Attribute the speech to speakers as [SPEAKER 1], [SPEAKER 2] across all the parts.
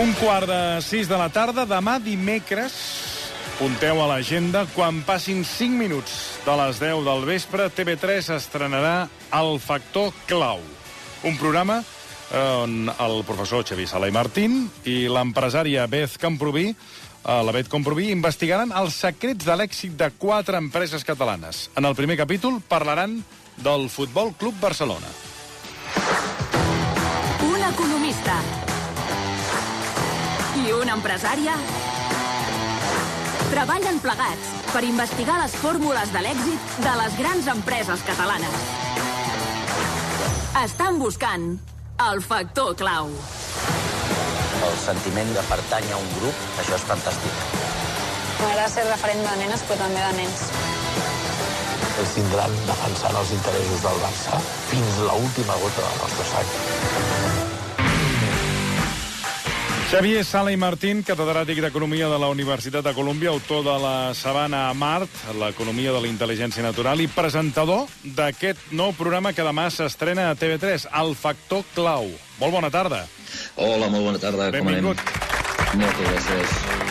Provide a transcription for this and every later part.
[SPEAKER 1] Un quart de sis de la tarda, demà dimecres, punteu a l'agenda, quan passin 5 minuts de les 10 del vespre, TV3 estrenarà El Factor Clau, un programa on el professor Xavier Sala i Martín i l'empresària Beth Camproví eh, la Beth Camproví investigaran els secrets de l'èxit de quatre empreses catalanes. En el primer capítol parlaran del Futbol Club Barcelona.
[SPEAKER 2] Un economista una empresària treballen plegats per investigar les fórmules de l'èxit de les grans empreses catalanes. Estan buscant el factor clau.
[SPEAKER 3] El sentiment de pertànyer a un grup, això és fantàstic.
[SPEAKER 4] M'agrada ser referent de nenes, però també de nens.
[SPEAKER 5] Ens tindran defensant els interessos del Barça fins l'última gota del nostre sang.
[SPEAKER 1] Xavier Sala i Martín, catedràtic d'Economia de la Universitat de Colúmbia, autor de la Sabana a Mart, l'economia de la intel·ligència natural, i presentador d'aquest nou programa que demà s'estrena a TV3, El Factor Clau. Molt bona tarda.
[SPEAKER 6] Hola, molt bona tarda.
[SPEAKER 1] Benvingut.
[SPEAKER 6] Com anem? Moltes gràcies.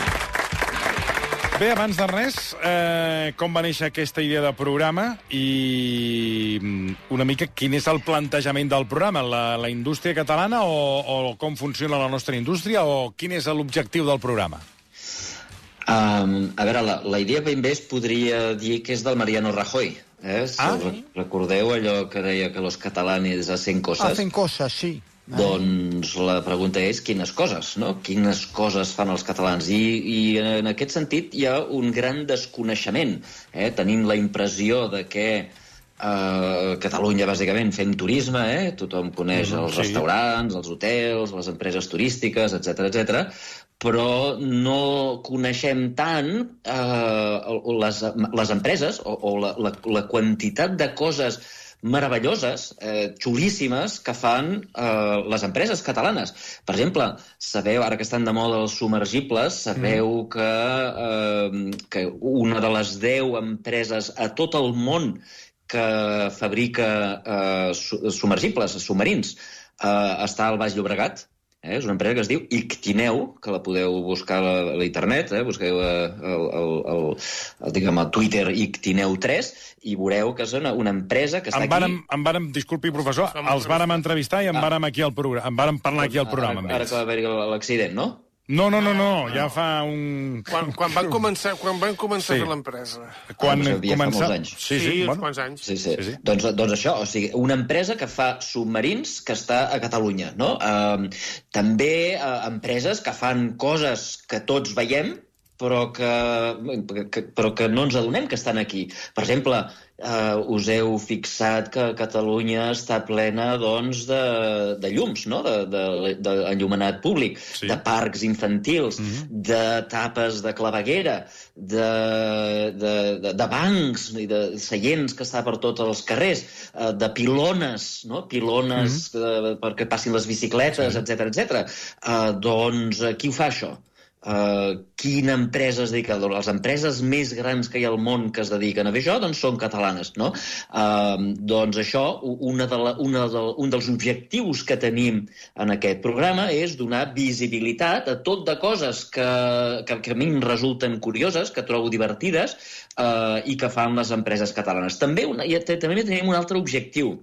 [SPEAKER 1] Bé, abans de res, eh, com va néixer aquesta idea de programa i mm, una mica quin és el plantejament del programa? La, la indústria catalana o, o com funciona la nostra indústria o quin és l'objectiu del programa?
[SPEAKER 6] Um, a veure, la, la idea ben bé es podria dir que és del Mariano Rajoy. Eh? Si
[SPEAKER 1] Ah.
[SPEAKER 6] us recordeu allò que deia que los catalanes hacen cosas?
[SPEAKER 7] Hacen cosas, sí.
[SPEAKER 6] Doncs la pregunta és quines coses, no? Quines coses fan els catalans? I, i en aquest sentit hi ha un gran desconeixement. Eh? Tenim la impressió de que a Catalunya, bàsicament, fem turisme, eh? tothom coneix els
[SPEAKER 1] sí.
[SPEAKER 6] restaurants, els hotels, les empreses turístiques, etc etc. però no coneixem tant eh, les, les empreses o, o la, la, la quantitat de coses meravelloses, eh, xulíssimes, que fan eh, les empreses catalanes. Per exemple, sabeu, ara que estan de moda els submergibles, sabeu mm. que, eh, que una de les 10 empreses a tot el món que fabrica eh, su- submergibles, submarins, eh, està al Baix Llobregat, Eh? És una empresa que es diu Ictineu, que la podeu buscar a l'internet, eh? busqueu eh, el, el, el, el, diguem, el Twitter Ictineu3 i veureu que és una, una empresa que està
[SPEAKER 1] Em vàrem, em vàrem, disculpi, professor, els vàrem entrevistar i em vàrem aquí al programa, em vàrem parlar aquí al programa amb
[SPEAKER 6] Ara, ara que va haver-hi l'accident, no?
[SPEAKER 1] No, no, no, no, ja fa un...
[SPEAKER 7] Quan, quan van començar, quan van començar
[SPEAKER 1] Sí.
[SPEAKER 7] a fer l'empresa?
[SPEAKER 1] Quan
[SPEAKER 6] Ah, ja fa anys.
[SPEAKER 1] Sí, sí,
[SPEAKER 7] uns
[SPEAKER 1] bueno.
[SPEAKER 7] quants anys.
[SPEAKER 6] Sí, sí.
[SPEAKER 1] Sí, sí.
[SPEAKER 6] Doncs, doncs això, o sigui, una empresa que fa submarins que està a Catalunya, no? Uh, també uh, empreses que fan coses que tots veiem, però que, que, però que no ens adonem que estan aquí. Per exemple, eh, us heu fixat que Catalunya està plena doncs, de, de llums, no? d'enllumenat de, de, d'enllumenat públic,
[SPEAKER 1] Sí.
[SPEAKER 6] de parcs infantils, de tapes de claveguera, de, de, de, de bancs i de seients que està per tots els carrers, eh, de pilones, no? pilones eh, perquè passin les bicicletes, etc etc. Uh, doncs, eh, qui ho fa, això? Uh, quina empresa es dedica? Les empreses més grans que hi ha al món que es dediquen a fer això doncs són catalanes, no? Uh, doncs això, una de la, una de, un dels objectius que tenim en aquest programa és donar visibilitat a tot de coses que, que, que a mi em resulten curioses, que trobo divertides uh, i que fan les empreses catalanes. També, una, i també tenim un altre objectiu,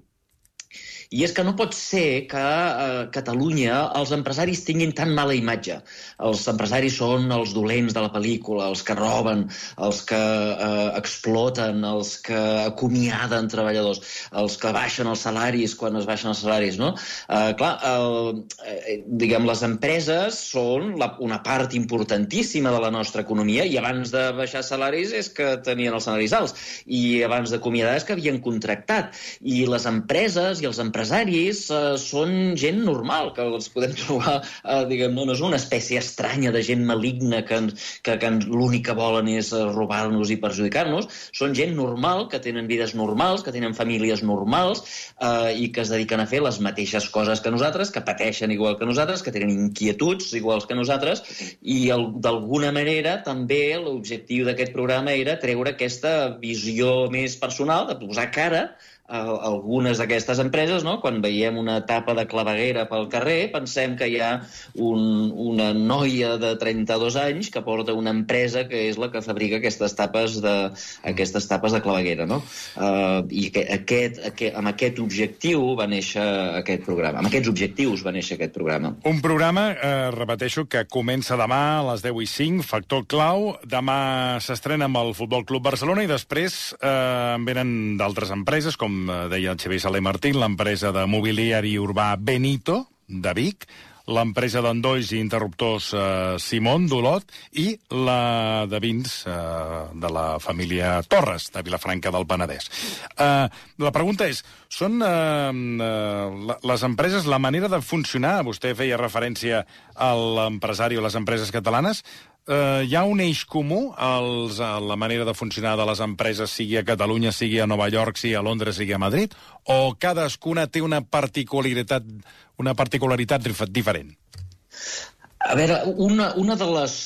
[SPEAKER 6] i és que no pot ser que a Catalunya els empresaris tinguin tan mala imatge. Els empresaris són els dolents de la pel·lícula, els que roben, els que eh, exploten, els que acomiaden treballadors, els que baixen els salaris quan es baixen els salaris, no? Eh, clar, el, eh, diguem, les empreses són la, una part importantíssima de la nostra economia i abans de baixar salaris és que tenien els salaris alts i abans d'acomiadar és que havien contractat. I les empreses i els empresaris eh, són gent normal, que els podem trobar, eh, diguem, no, no és una espècie estranya de gent maligna que, que, que l'únic que volen és eh, robar-nos i perjudicar-nos. Són gent normal, que tenen vides normals, que tenen famílies normals eh, i que es dediquen a fer les mateixes coses que nosaltres, que pateixen igual que nosaltres, que tenen inquietuds iguals que nosaltres i d'alguna manera també l'objectiu d'aquest programa era treure aquesta visió més personal, de posar cara algunes d'aquestes empreses, no? quan veiem una tapa de claveguera pel carrer, pensem que hi ha un, una noia de 32 anys que porta una empresa que és la que fabrica aquestes tapes de, aquestes tapes de claveguera. No? Uh, I que, aquest, aquest, amb aquest objectiu va néixer aquest programa. Amb aquests objectius va néixer aquest programa.
[SPEAKER 1] Un programa, eh, repeteixo, que comença demà a les 10 i 5, Factor Clau. Demà s'estrena amb el Futbol Club Barcelona i després eh, en venen d'altres empreses, com eh, deia el Xavier Saler Martín, l'empresa de mobiliari urbà Benito, de Vic, l'empresa d'endolls i interruptors eh, Simón d'Olot i la de vins eh, de la família Torres, de Vilafranca del Penedès. Eh, la pregunta és, són eh, eh, les empreses, la manera de funcionar, vostè feia referència a l'empresari o les empreses catalanes, eh, hi ha un eix comú als, a la manera de funcionar de les empreses, sigui a Catalunya, sigui a Nova York, sigui a Londres, sigui a Madrid, o cadascuna té una particularitat, una particularitat diferent?
[SPEAKER 6] A veure, una, una de les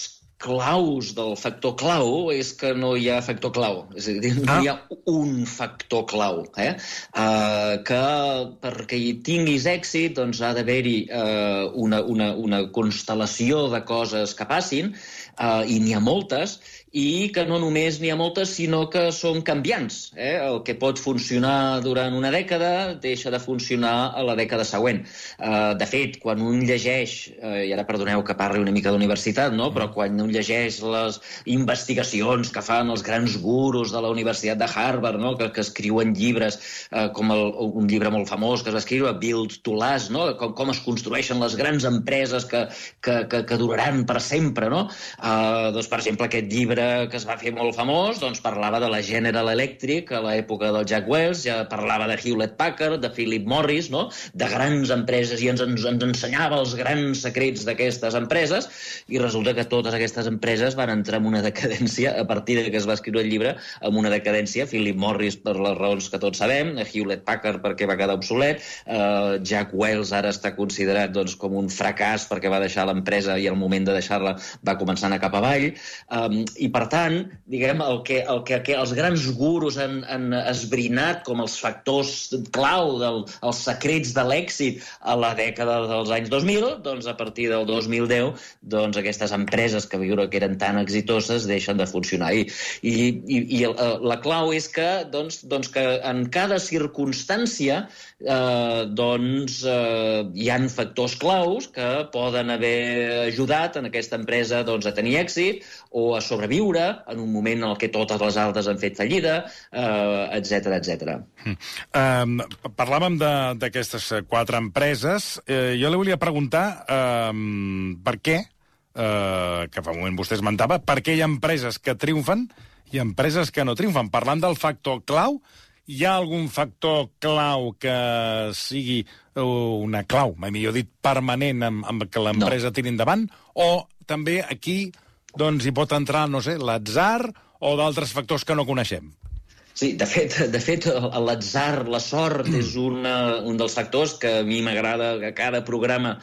[SPEAKER 6] claus del factor clau és que no hi ha factor clau. És a dir, no ah. hi ha un factor clau. Eh? Uh, que perquè hi tinguis èxit doncs ha d'haver-hi uh, una, una, una constel·lació de coses que passin uh, i n'hi ha moltes, i que no només n'hi ha moltes, sinó que són canviants. Eh? El que pot funcionar durant una dècada deixa de funcionar a la dècada següent. Uh, de fet, quan un llegeix, uh, i ara perdoneu que parli una mica d'universitat, no? però quan un llegeix les investigacions que fan els grans gurus de la Universitat de Harvard, no? que, que escriuen llibres, uh, com el, un llibre molt famós que es va escriure, Build to Last, no? com, com es construeixen les grans empreses que, que, que, que duraran per sempre. No? Uh, doncs, per exemple, aquest llibre que es va fer molt famós doncs, parlava de la General Electric a l'època del Jack Welch, ja parlava de Hewlett Packard, de Philip Morris, no? de grans empreses, i ens, ens, ens ensenyava els grans secrets d'aquestes empreses, i resulta que totes aquestes empreses van entrar en una decadència a partir de que es va escriure el llibre, amb una decadència, Philip Morris per les raons que tots sabem, Hewlett Packard perquè va quedar obsolet, uh, Jack Welch ara està considerat doncs, com un fracàs perquè va deixar l'empresa i al moment de deixar-la va començar anar cap avall, um, i per tant, diguem, el que, el que, que els grans gurus han, han esbrinat com els factors clau, del, els secrets de l'èxit a la dècada dels anys 2000, doncs a partir del 2010, doncs aquestes empreses que viure que eren tan exitoses deixen de funcionar. I, i, i, i la clau és que, doncs, doncs que en cada circumstància eh, doncs eh, hi han factors claus que poden haver ajudat en aquesta empresa doncs, a tenir èxit o a sobreviure en un moment en què totes les altres han fet fallida, etc eh, etc. Mm.
[SPEAKER 1] Uh, parlàvem d'aquestes quatre empreses. Uh, jo li volia preguntar uh, per què, uh, que fa un moment vostè esmentava, per què hi ha empreses que triomfen i empreses que no triomfen. Parlant del factor clau, hi ha algun factor clau que sigui una clau, mai millor dit, permanent amb, amb que l'empresa no. tiri endavant? O també aquí doncs, hi pot entrar, no sé, l'atzar o d'altres factors que no coneixem?
[SPEAKER 6] Sí, de fet, de fet l'atzar, la sort, és una, un dels factors que a mi m'agrada a cada programa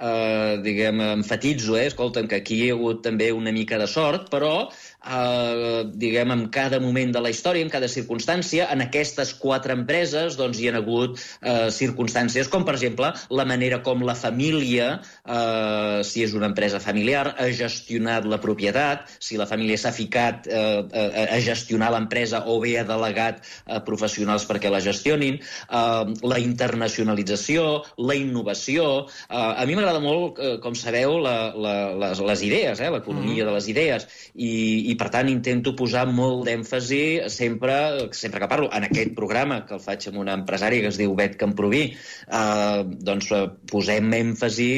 [SPEAKER 6] eh, diguem, enfatitzo, eh? escolta'm, que aquí hi ha hagut també una mica de sort, però eh, diguem, en cada moment de la història, en cada circumstància, en aquestes quatre empreses doncs, hi ha hagut eh, circumstàncies com, per exemple, la manera com la família, eh, si és una empresa familiar, ha gestionat la propietat, si la família s'ha ficat eh, a, a gestionar l'empresa o bé ha delegat a professionals perquè la gestionin, eh, la internacionalització, la innovació... Eh, a mi m'agrada molt, eh, com sabeu, la, la, les, les idees, eh, l'economia mm. de les idees, i, i per tant intento posar molt d'èmfasi sempre, sempre que parlo, en aquest programa que el faig amb una empresària que es diu Bet Camproví, eh, doncs eh, posem èmfasi,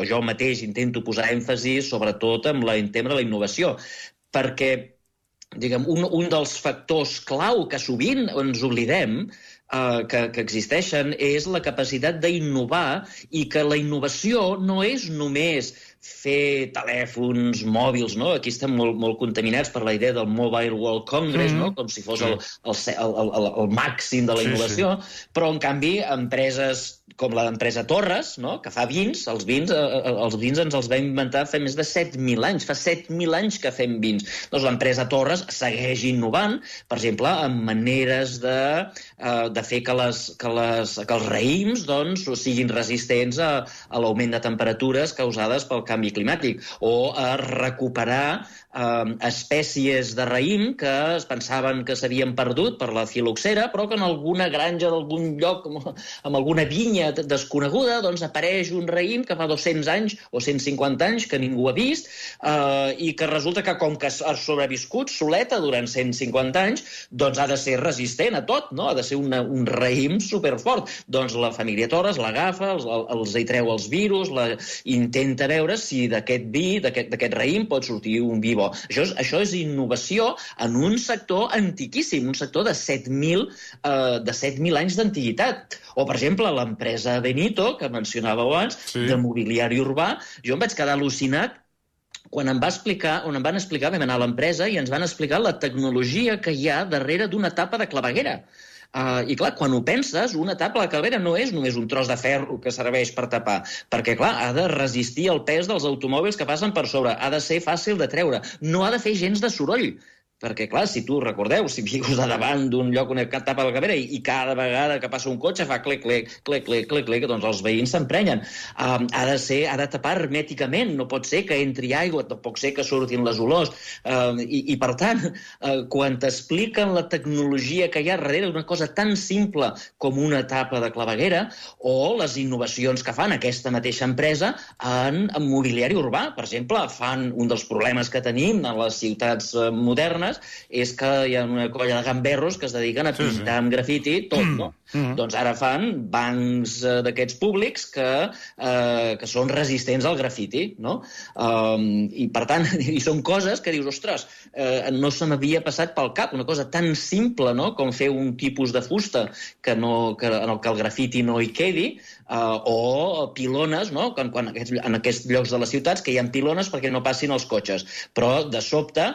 [SPEAKER 6] o jo mateix intento posar èmfasi sobretot en la, en tema de la innovació, perquè diguem, un, un dels factors clau que sovint ens oblidem eh, que, que existeixen és la capacitat d'innovar i que la innovació no és només fer telèfons mòbils, no? Aquí estem molt, molt contaminats per la idea del Mobile World Congress, mm -hmm. no? Com si fos el, el, el, el, el màxim de la
[SPEAKER 1] Sí,
[SPEAKER 6] innovació, però en canvi empreses com la d'empresa Torres, no? que fa vins, els vins, eh, eh, els vins ens els va inventar fa més de 7.000 anys, fa 7.000 anys que fem vins. Doncs l'empresa Torres segueix innovant, per exemple, en maneres de, eh, de fer que, les, que, les, que els raïms doncs, siguin resistents a, a l'augment de temperatures causades pel canvi climàtic, o a recuperar eh, espècies de raïm que es pensaven que s'havien perdut per la filoxera, però que en alguna granja d'algun lloc, amb, alguna vinya desconeguda, doncs apareix un raïm que fa 200 anys o 150 anys que ningú ha vist eh, i que resulta que com que ha sobreviscut soleta durant 150 anys, doncs ha de ser resistent a tot, no? ha de ser una, un raïm superfort. Doncs la família Torres l'agafa, els, els hi treu els virus, la, intenta veure si d'aquest vi, d'aquest raïm, pot sortir un vi bo. Això és, això és innovació en un sector antiquíssim, un sector de 7.000 eh, de 7.000 anys d'antiguitat. O, per exemple, l'empresa Benito, que mencionàveu abans,
[SPEAKER 1] sí.
[SPEAKER 6] de mobiliari urbà, jo em vaig quedar al·lucinat quan em, va explicar, on em van explicar, vam anar a l'empresa i ens van explicar la tecnologia que hi ha darrere d'una tapa de claveguera. Uh, I clar, quan ho penses, una tapa de claveguera no és només un tros de ferro que serveix per tapar, perquè clar, ha de resistir el pes dels automòbils que passen per sobre, ha de ser fàcil de treure, no ha de fer gens de soroll, perquè, clar, si tu recordeu, si vius a davant d'un lloc on tapa la claveguera i, i cada vegada que passa un cotxe fa clec, clec, clec, clec, clec, clec doncs els veïns s'emprenyen. Um, ha de ser, ha de tapar hermèticament, no pot ser que entri aigua, tampoc ser que surtin les olors. Um, i, I, per tant, uh, quan t'expliquen la tecnologia que hi ha darrere d'una cosa tan simple com una tapa de claveguera o les innovacions que fan aquesta mateixa empresa en, en mobiliari urbà, per exemple, fan un dels problemes que tenim en les ciutats eh, modernes és que hi ha una colla de gamberros que es dediquen a
[SPEAKER 1] Sí, sí.
[SPEAKER 6] pintar amb grafiti tot, no?
[SPEAKER 1] Mm.
[SPEAKER 6] Doncs ara fan bancs eh, d'aquests públics que, eh, que són resistents al grafiti, no? Um, I, per tant, i són coses que dius, ostres, eh, no se m'havia passat pel cap, una cosa tan simple, no?, com fer un tipus de fusta que, no, que, en el que el grafiti no hi quedi, uh, o pilones, no?, quan, quan aquests, en aquests llocs de les ciutats que hi ha pilones perquè no passin els cotxes. Però, de sobte,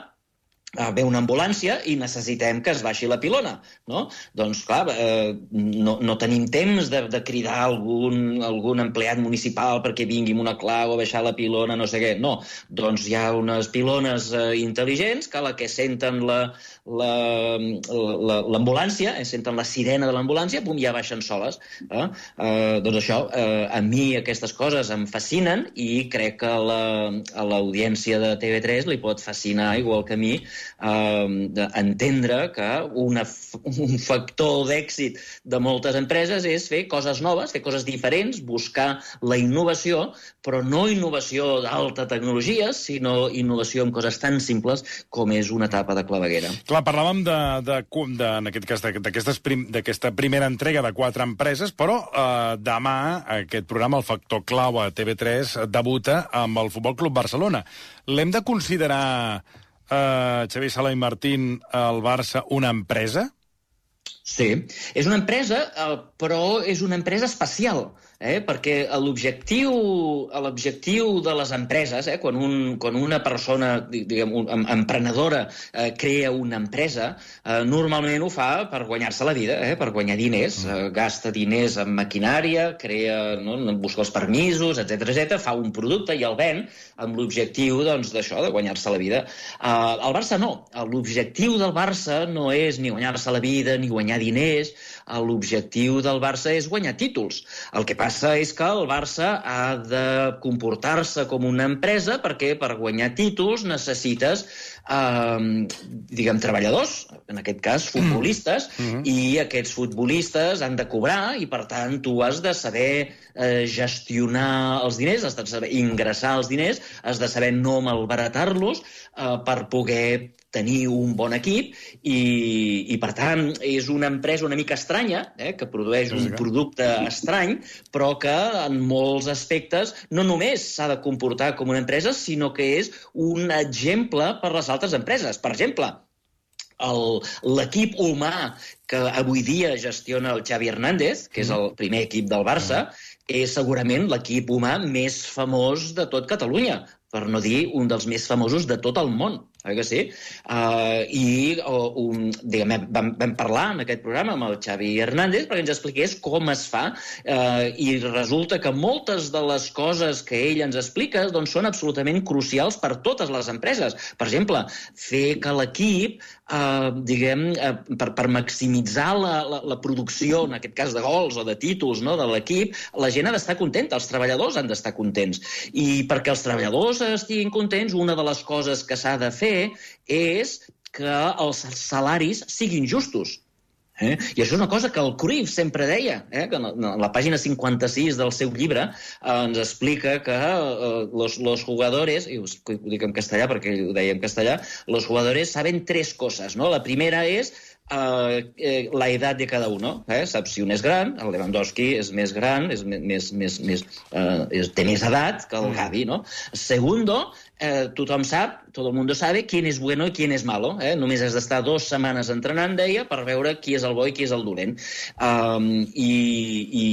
[SPEAKER 6] ve una ambulància i necessitem que es baixi la pilona, no? Doncs, clar, eh, no, no tenim temps de, de cridar algun, algun empleat municipal perquè vingui amb una clau a baixar la pilona, no sé què. No, doncs hi ha unes pilones eh, intel·ligents que la que senten la la- la- l'ambulància, eh, senten la sirena de l'ambulància, pum, ja baixen soles. Eh? Eh, doncs això, eh, a mi aquestes coses em fascinen i crec que la- a l'audiència de TV3 li pot fascinar, igual que a mi, eh, entendre que una, un factor d'èxit de moltes empreses és fer coses noves, fer coses diferents, buscar la innovació, però no innovació d'alta tecnologia, sinó innovació en coses tan simples com és una tapa de claveguera.
[SPEAKER 1] Clar, parlàvem de, de, de, en aquest cas d'aquestes prim- d'aquesta primera entrega de quatre empreses, però eh, demà aquest programa, el Factor Clau a TV3, debuta amb el Futbol Club Barcelona. L'hem de considerar, eh, Xavier Sala i Martín, el Barça una empresa?
[SPEAKER 6] Sí, és una empresa, eh, però és una empresa especial, eh? perquè l'objectiu de les empreses, eh? quan, un, quan una persona, di- diguem, un, em- emprenedora, eh, crea una empresa, eh, normalment ho fa per guanyar-se la vida, eh? per guanyar diners, eh, gasta diners en maquinària, crea, no? busca els permisos, etc etc, fa un producte i el ven amb l'objectiu doncs, d'això, de guanyar-se la vida. Uh, el Barça no. L'objectiu del Barça no és ni guanyar-se la vida ni guanyar diners. L'objectiu del Barça és guanyar títols. El que passa és que el Barça ha de comportar-se com una empresa perquè per guanyar títols necessites eh, diguem, treballadors, en aquest cas futbolistes,
[SPEAKER 1] Mm.
[SPEAKER 6] i aquests futbolistes han de cobrar i, per tant, tu has de saber eh, gestionar els diners, has de saber ingressar els diners, has de saber no malbaratar-los eh, per poder tenir un bon equip i, i, per tant, és una empresa una mica estranya, eh, que produeix un producte estrany, però que en molts aspectes no només s'ha de comportar com una empresa, sinó que és un exemple per les altres empreses. Per exemple, l'equip humà que avui dia gestiona el Xavi Hernández, que és el primer equip del Barça, és segurament l'equip humà més famós de tot Catalunya, per no dir un dels més famosos de tot el món, oi que sí? Uh, I uh, un, diguem, vam, vam parlar en aquest programa amb el Xavi Hernández perquè ens expliqués com es fa uh, i resulta que moltes de les coses que ell ens explica doncs, són absolutament crucials per totes les empreses. Per exemple, fer que l'equip eh, diguem, eh, per, per maximitzar la, la, la producció, en aquest cas de gols o de títols no, de l'equip, la gent ha d'estar contenta, els treballadors han d'estar contents. I perquè els treballadors estiguin contents, una de les coses que s'ha de fer és que els salaris siguin justos. Eh? I això és una cosa que el Cruyff sempre deia, eh? que en la, pàgina 56 del seu llibre eh, ens explica que eh, los, los jugadores, i ho dic en castellà perquè ho deia en castellà, los jugadores saben tres coses. No? La primera és eh, eh, la edat de cada uno. Eh? Saps si un és gran, el Lewandowski és més gran, és més, més, més, més, eh, és, té més edat que el Gavi, no? Segundo, eh, tothom sap, tot el mundo sabe quién és bueno i quién és malo. Eh? Només has d'estar dues setmanes entrenant, deia, per veure qui és el bo i qui és el dolent. Um, i, i,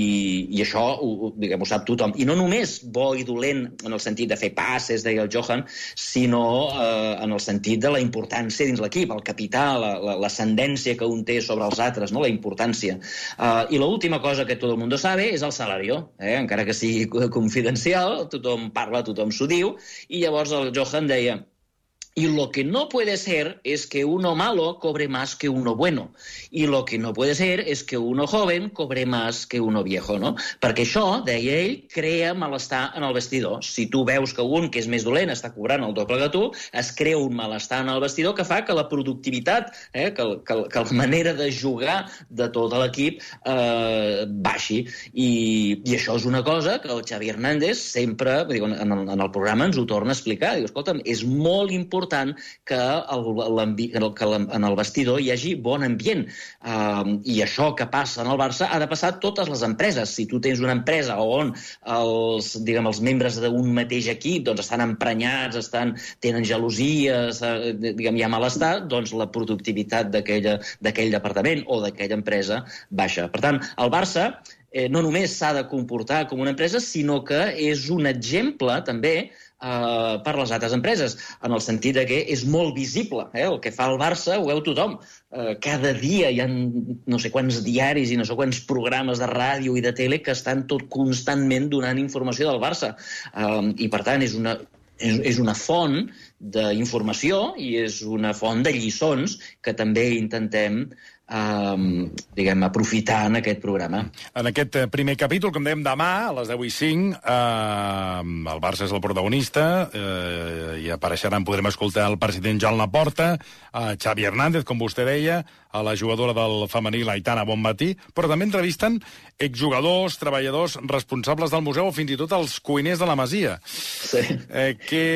[SPEAKER 6] I això ho, diguem, ho sap tothom. I no només bo i dolent en el sentit de fer passes, deia el Johan, sinó eh, en el sentit de la importància dins l'equip, el capital, la- la- l'ascendència que un té sobre els altres, no? la importància. Uh, I l'última cosa que tot el mundo sabe és el salario, eh? encara que sigui confidencial, tothom parla, tothom s'ho diu, i llavors el Johan deia Y lo que no puede ser es que uno malo cobre más que uno bueno. Y lo que no puede ser es que uno joven cobre más que uno viejo, no? Perquè això, deia ell, crea malestar en el vestidor. Si tu veus que un que és més dolent està cobrant el doble que tu, es crea un malestar en el vestidor que fa que la productivitat, eh, que, que, que la manera de jugar de tot l'equip eh, baixi. I, I això és una cosa que el Xavi Hernández sempre, en, en el programa ens ho torna a explicar. Diu, escolta'm, és molt important que, el, que en el vestidor hi hagi bon ambient. Uh, I això que passa en el Barça ha de passar a totes les empreses. Si tu tens una empresa on els, diguem, els membres d'un mateix equip doncs, estan emprenyats, estan, tenen gelosies, eh, diguem, hi ha malestar, doncs la productivitat d'aquell departament o d'aquella empresa baixa. Per tant, el Barça eh, no només s'ha de comportar com una empresa, sinó que és un exemple també eh, per les altres empreses, en el sentit de que és molt visible. Eh? El que fa el Barça ho veu tothom. Eh, cada dia hi ha no sé quants diaris i no sé quants programes de ràdio i de tele que estan tot constantment donant informació del Barça. Eh, I, per tant, és una, és, és una font d'informació i és una font de lliçons que també intentem um, diguem, aprofitar en aquest programa.
[SPEAKER 1] En aquest eh, primer capítol, com dèiem, demà, a les 10 i 5, eh, el Barça és el protagonista, eh, i apareixeran, podrem escoltar el president Joan Laporta, a Xavi Hernández, com vostè deia, a la jugadora del femení, l'Aitana Bonmatí, però també entrevisten exjugadors, treballadors, responsables del museu o fins i tot els cuiners de la Masia.
[SPEAKER 6] Sí.
[SPEAKER 1] Eh, què,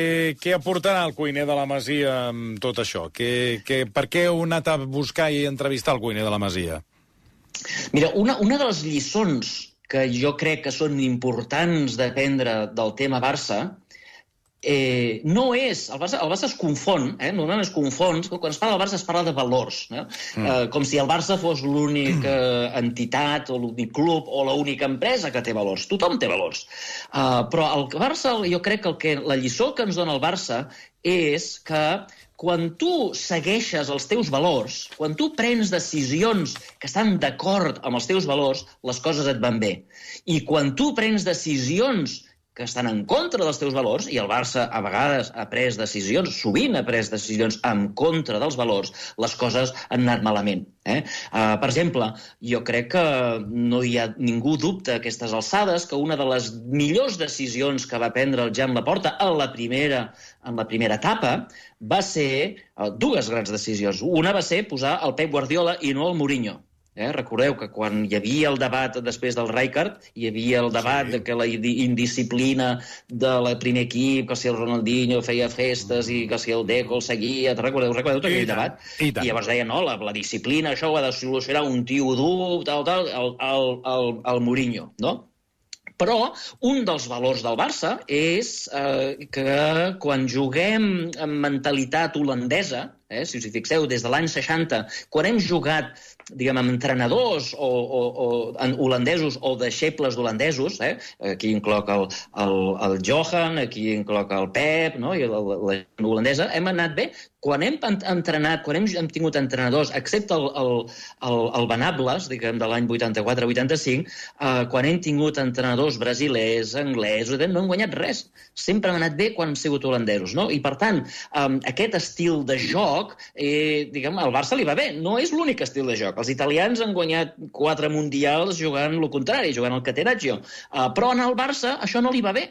[SPEAKER 1] què aportarà el cuiner de la Masia amb tot això? Que, que, per què heu anat a buscar i entrevistar el cuiner de la Masia?
[SPEAKER 6] Mira, una, una de les lliçons que jo crec que són importants d'aprendre del tema Barça eh, no és... El Barça, el Barça es confon, eh? normalment es confon, quan es parla del Barça es parla de valors, no? mm. eh, com si el Barça fos l'única entitat o l'únic club o l'única empresa que té valors. Tothom té valors. Uh, però el Barça, jo crec que, el que la lliçó que ens dona el Barça és que quan tu segueixes els teus valors, quan tu prens decisions que estan d'acord amb els teus valors, les coses et van bé. I quan tu prens decisions que estan en contra dels teus valors, i el Barça a vegades ha pres decisions, sovint ha pres decisions en contra dels valors, les coses han anat malament. Eh? Uh, per exemple, jo crec que no hi ha ningú dubte a aquestes alçades que una de les millors decisions que va prendre el Jan Laporta en la primera, en la primera etapa va ser uh, dues grans decisions. Una va ser posar el Pep Guardiola i no el Mourinho. Eh? Recordeu que quan hi havia el debat després del Rijkaard, hi havia el debat sí. de que la indi- indisciplina del primer equip, que si el Ronaldinho feia festes i que si el Deco el seguia... Recordeu, recordeu tot
[SPEAKER 1] I
[SPEAKER 6] aquell
[SPEAKER 1] tant,
[SPEAKER 6] debat?
[SPEAKER 1] i tant.
[SPEAKER 6] llavors deia, no, la, la disciplina, això ho ha de solucionar un tio dur, tal, tal, el, el, el, el Mourinho, no? Però un dels valors del Barça és eh, que quan juguem amb mentalitat holandesa, eh, si us hi fixeu, des de l'any 60, quan hem jugat diguem, amb entrenadors o, o, o en holandesos o deixebles holandesos, eh? aquí incloc el, el, el Johan, aquí incloc el Pep, no? i la, la, la holandesa, hem anat bé. Quan hem entrenat, quan hem, hem tingut entrenadors, excepte el, el, el, el Benables, diguem, de l'any 84-85, eh, quan hem tingut entrenadors brasilers, anglesos, no hem guanyat res. Sempre hem anat bé quan han sigut holandesos, no? I, per tant, eh, aquest estil de joc, eh, diguem, al Barça li va bé. No és l'únic estil de joc els italians han guanyat quatre mundials jugant el contrari, jugant el catenaccio. Uh, però en el Barça això no li va bé.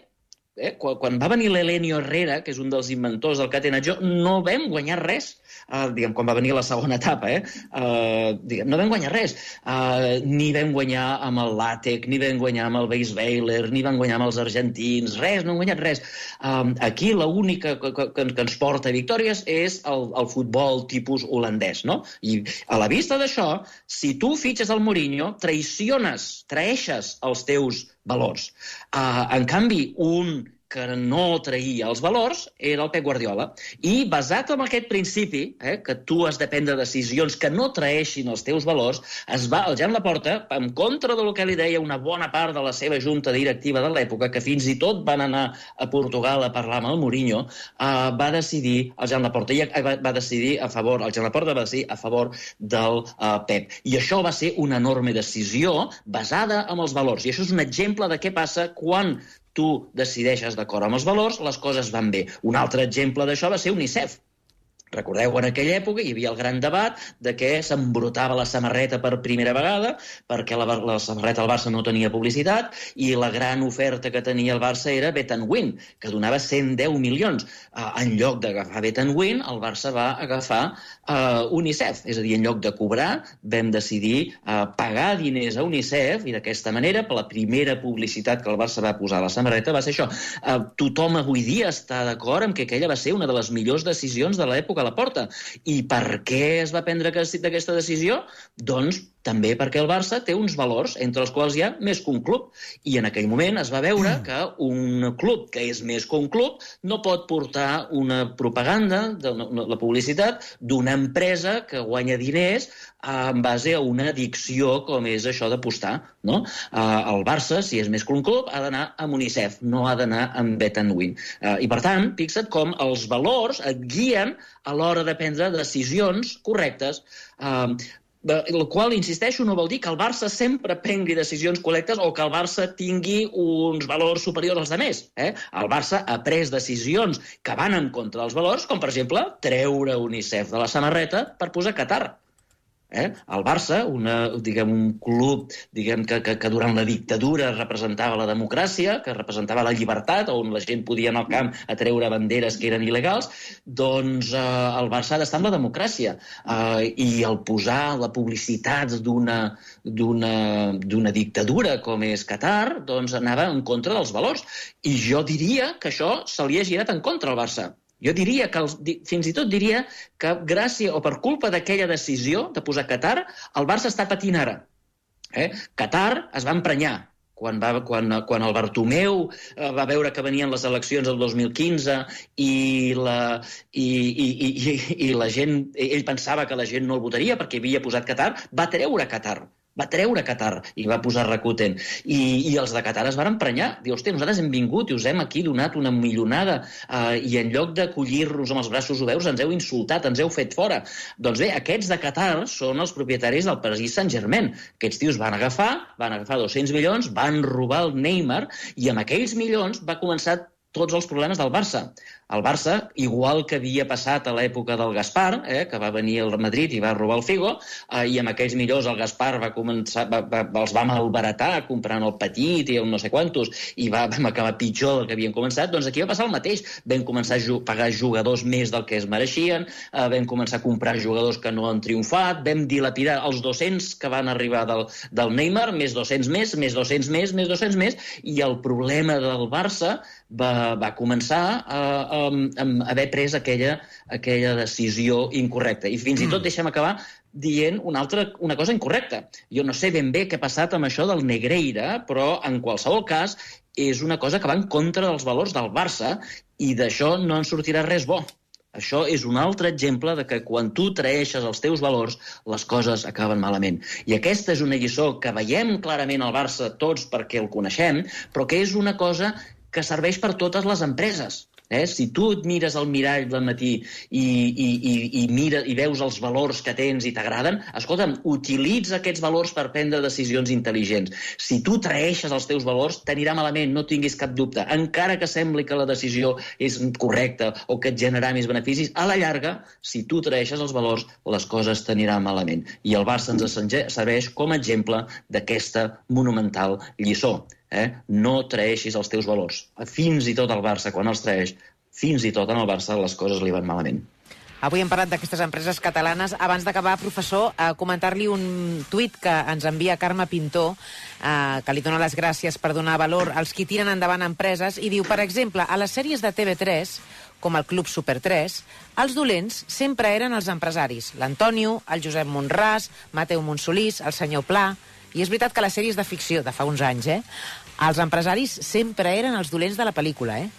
[SPEAKER 6] Eh? Quan, quan va venir l'Elenio Herrera, que és un dels inventors del catenaccio, no vam guanyar res uh, diguem, quan va venir la segona etapa, eh? Uh, diguem, no vam guanyar res. Uh, ni vam guanyar amb el Látec, ni vam guanyar amb el Beisweiler, ni vam guanyar amb els argentins, res, no hem guanyat res. Uh, aquí l'única que, que, que ens porta victòries és el, el futbol tipus holandès, no? I a la vista d'això, si tu fitxes el Mourinho, traiciones, traeixes els teus valors. Uh, en canvi, un que no traïa els valors era el Pep Guardiola. I basat en aquest principi, eh, que tu has de prendre decisions que no traeixin els teus valors, es va, el Jan Laporta, en contra del que li deia una bona part de la seva junta directiva de l'època, que fins i tot van anar a Portugal a parlar amb el Mourinho, eh, va decidir, el Jan Laporta i va, va decidir a favor, el Jan Laporta va decidir a favor del eh, Pep. I això va ser una enorme decisió basada en els valors. I això és un exemple de què passa quan tu decideixes d'acord amb els valors, les coses van bé. Un altre exemple d'això va ser UNICEF. Recordeu, en aquella època hi havia el gran debat de què s'embrutava la samarreta per primera vegada, perquè la, la samarreta del Barça no tenia publicitat, i la gran oferta que tenia el Barça era Bet Win, que donava 110 milions. Uh, en lloc d'agafar Bet Win, el Barça va agafar uh, UNICEF, és a dir, en lloc de cobrar, vam decidir uh, pagar diners a UNICEF, i d'aquesta manera, per la primera publicitat que el Barça va posar a la samarreta va ser això. Uh, tothom avui dia està d'acord amb que aquella va ser una de les millors decisions de l'època a la porta. I per què es va prendre aquesta decisió? Doncs també perquè el Barça té uns valors entre els quals hi ha més que un club. I en aquell moment es va veure mm. que un club que és més que un club no pot portar una propaganda, de la publicitat, d'una empresa que guanya diners en base a una addicció com és això d'apostar. No? el Barça, si és més que un club, ha d'anar amb UNICEF, no ha d'anar amb Bet Win. I, per tant, fixa't com els valors et guien a l'hora de prendre decisions correctes el qual, insisteixo, no vol dir que el Barça sempre prengui decisions correctes o que el Barça tingui uns valors superiors als altres. Eh? El Barça ha pres decisions que van en contra dels valors, com, per exemple, treure UNICEF de la samarreta per posar Qatar. Eh? El Barça, una, diguem, un club diguem, que, que, que durant la dictadura representava la democràcia, que representava la llibertat, on la gent podia anar al camp a treure banderes que eren il·legals, doncs eh, el Barça ha d'estar en la democràcia. Eh, I el posar la publicitat d'una dictadura com és Qatar, doncs anava en contra dels valors. I jo diria que això se li ha girat en contra al Barça. Jo diria que, els, fins i tot diria que gràcia o per culpa d'aquella decisió de posar Qatar, el Barça està patint ara. Eh? Qatar es va emprenyar quan, va, quan, quan el Bartomeu eh, va veure que venien les eleccions del 2015 i la, i, i, i, i la gent, ell pensava que la gent no el votaria perquè havia posat Qatar, va treure Qatar va treure Qatar i va posar Rakuten. I, i els de Qatar es van emprenyar. Diu, hòstia, nosaltres hem vingut i us hem aquí donat una milionada eh, i en lloc d'acollir-nos amb els braços oberts ens heu insultat, ens heu fet fora. Doncs bé, aquests de Qatar són els propietaris del Paris Saint-Germain. Aquests tios van agafar, van agafar 200 milions, van robar el Neymar i amb aquells milions va començar tots els problemes del Barça. El Barça, igual que havia passat a l'època del Gaspar, eh, que va venir al Madrid i va robar el Figo, eh, i amb aquells millors el Gaspar va començar, va, va, els va malbaratar comprant el petit i el no sé quantos, i va, vam acabar pitjor del que havien començat, doncs aquí va passar el mateix. Vam començar a ju pagar jugadors més del que es mereixien, eh, vam començar a comprar jugadors que no han triomfat, vam dilapidar els 200 que van arribar del, del Neymar, més 200 més, més 200 més, més 200 més, i el problema del Barça va, va començar a, a, a haver pres aquella, aquella decisió incorrecta. I fins i tot mm. deixem acabar dient una altra una cosa incorrecta. Jo no sé ben bé què ha passat amb això del Negreira, però en qualsevol cas és una cosa que va en contra dels valors del Barça i d'això no en sortirà res bo. Això és un altre exemple de que quan tu traeixes els teus valors, les coses acaben malament. I aquesta és una lliçó que veiem clarament al Barça tots perquè el coneixem, però que és una cosa que serveix per totes les empreses. Eh? Si tu et mires al mirall del matí i, i, i, i, mira, i veus els valors que tens i t'agraden, escolta'm, utilitza aquests valors per prendre decisions intel·ligents. Si tu traeixes els teus valors, t'anirà malament, no tinguis cap dubte. Encara que sembli que la decisió és correcta o que et generarà més beneficis, a la llarga, si tu traeixes els valors, les coses t'aniran malament. I el Barça ens serveix com a exemple d'aquesta monumental lliçó eh? no traeixis els teus valors. Fins i tot el Barça, quan els traeix, fins i tot en el Barça les coses li van malament.
[SPEAKER 8] Avui hem parlat d'aquestes empreses catalanes. Abans d'acabar, professor, eh, comentar-li un tuit que ens envia Carme Pintó, eh, que li dona les gràcies per donar valor als qui tiren endavant empreses, i diu, per exemple, a les sèries de TV3, com el Club Super 3, els dolents sempre eren els empresaris. L'Antonio, el Josep Monràs, Mateu Monsolís, el senyor Pla... I és veritat que les sèries de ficció de fa uns anys, eh, els empresaris sempre eren els dolents de la pel·lícula, eh?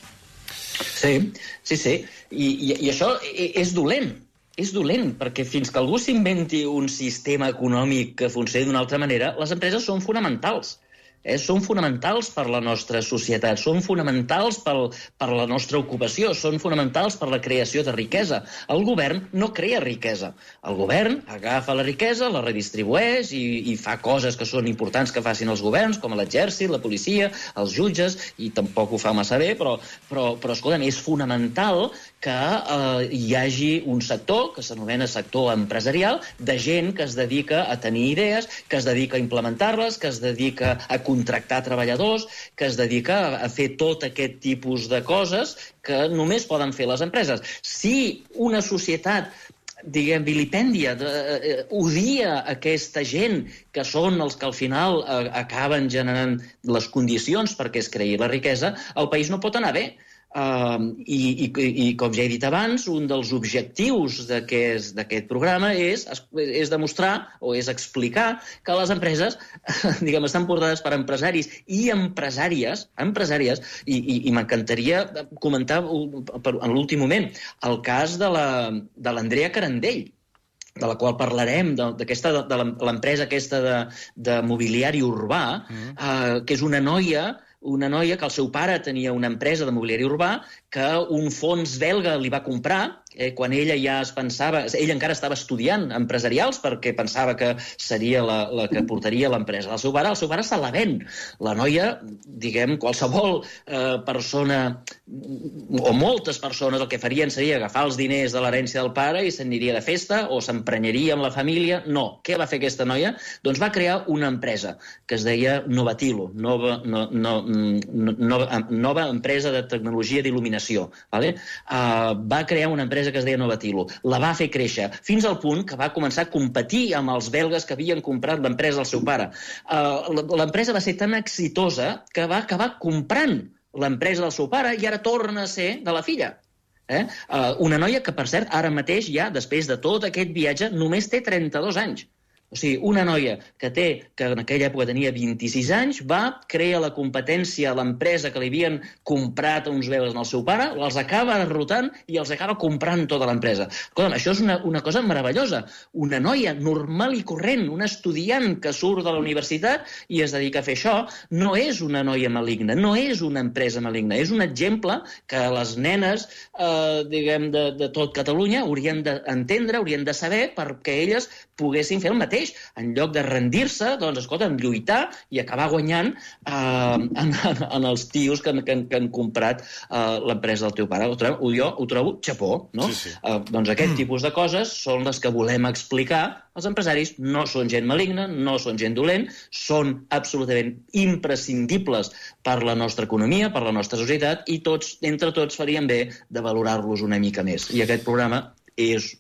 [SPEAKER 6] Sí, sí, sí. I, i, i això és dolent. És dolent, perquè fins que algú s'inventi un sistema econòmic que funcioni d'una altra manera, les empreses són fonamentals eh, són fonamentals per la nostra societat, són fonamentals pel, per la nostra ocupació, són fonamentals per la creació de riquesa. El govern no crea riquesa. El govern agafa la riquesa, la redistribueix i, i fa coses que són importants que facin els governs, com l'exèrcit, la policia, els jutges, i tampoc ho fa massa bé, però, però, però escolta'm, és fonamental que eh, hi hagi un sector que s'anomena sector empresarial de gent que es dedica a tenir idees, que es dedica a implementar-les, que es dedica a contractar treballadors, que es dedica a fer tot aquest tipus de coses que només poden fer les empreses. Si una societat diguem, vilipèndia, de, eh, odia aquesta gent que són els que al final eh, acaben generant les condicions perquè es creï la riquesa, el país no pot anar bé. Uh, i, i, I, com ja he dit abans, un dels objectius d'aquest programa és, és demostrar o és explicar que les empreses diguem, estan portades per empresaris i empresàries, empresàries i, i, i m'encantaria comentar en l'últim moment el cas de l'Andrea Carandell, de la qual parlarem, d'aquesta de, de l'empresa aquesta de, de mobiliari urbà, mm. uh, que és una noia una noia que el seu pare tenia una empresa de mobiliari urbà que un fons belga li va comprar eh, quan ella ja es pensava... Ella encara estava estudiant empresarials perquè pensava que seria la, la que portaria l'empresa. El seu pare, el seu pare se la ven. La noia, diguem, qualsevol eh, persona o moltes persones el que farien seria agafar els diners de l'herència del pare i s'aniria de festa o s'emprenyaria amb la família. No. Què va fer aquesta noia? Doncs va crear una empresa que es deia Novatilo, nova, no, no, no, nova, nova empresa de tecnologia d'il·luminació. Vale? Uh, va crear una empresa empresa que es deia Novatilo. La va fer créixer, fins al punt que va començar a competir amb els belgues que havien comprat l'empresa del seu pare. Uh, l'empresa va ser tan exitosa que va acabar comprant l'empresa del seu pare i ara torna a ser de la filla. Eh? Uh, una noia que, per cert, ara mateix ja, després de tot aquest viatge, només té 32 anys. O sigui, una noia que té, que en aquella època tenia 26 anys, va, crea la competència a l'empresa que li havien comprat uns veus al seu pare, els acaba derrotant i els acaba comprant tota l'empresa. Això és una, una cosa meravellosa. Una noia normal i corrent, un estudiant que surt de la universitat i es dedica a fer això, no és una noia maligna, no és una empresa maligna, és un exemple que les nenes, eh, diguem, de, de tot Catalunya haurien d'entendre, haurien de saber perquè elles poguessin fer el mateix mateix, en lloc de rendir-se, doncs, escolta, lluitar i acabar guanyant eh, en, en, en els tios que, que, que han comprat eh, l'empresa del teu pare. Ho trobo, jo ho trobo xapó, no? Sí, sí. Eh, doncs aquest mm. tipus de coses són les que volem explicar. Els empresaris no són gent maligna, no són gent dolent, són absolutament imprescindibles per la nostra economia, per la nostra societat, i tots, entre tots, faríem bé de valorar-los una mica més. I aquest programa és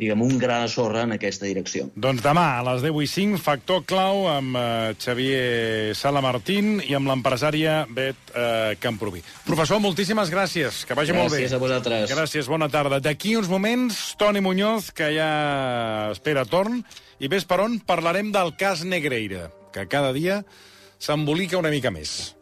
[SPEAKER 6] diguem, un gra de sorra en aquesta direcció.
[SPEAKER 1] Doncs demà, a les 10 i 5, Factor Clau, amb eh, Xavier Sala Martín i amb l'empresària Bet eh, Camproví. Professor, moltíssimes gràcies, que vagi
[SPEAKER 6] gràcies
[SPEAKER 1] molt bé.
[SPEAKER 6] Gràcies a vosaltres.
[SPEAKER 1] Gràcies, bona tarda. D'aquí uns moments, Toni Muñoz, que ja espera torn, i ves per on parlarem del cas Negreira, que cada dia s'embolica una mica més.